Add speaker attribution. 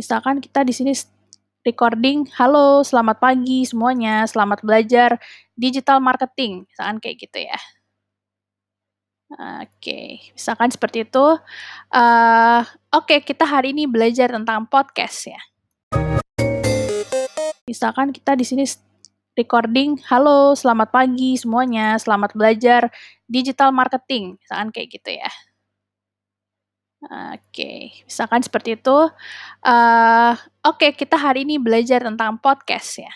Speaker 1: Misalkan kita di sini recording, halo, selamat pagi semuanya, selamat belajar digital marketing, misalkan kayak gitu ya. Oke, misalkan seperti itu. Uh, Oke, kita hari ini belajar tentang podcast ya. Misalkan kita di sini recording, halo, selamat pagi semuanya, selamat belajar digital marketing, misalkan kayak gitu ya. Oke, misalkan seperti itu. Uh, Oke, kita hari ini belajar tentang podcast ya.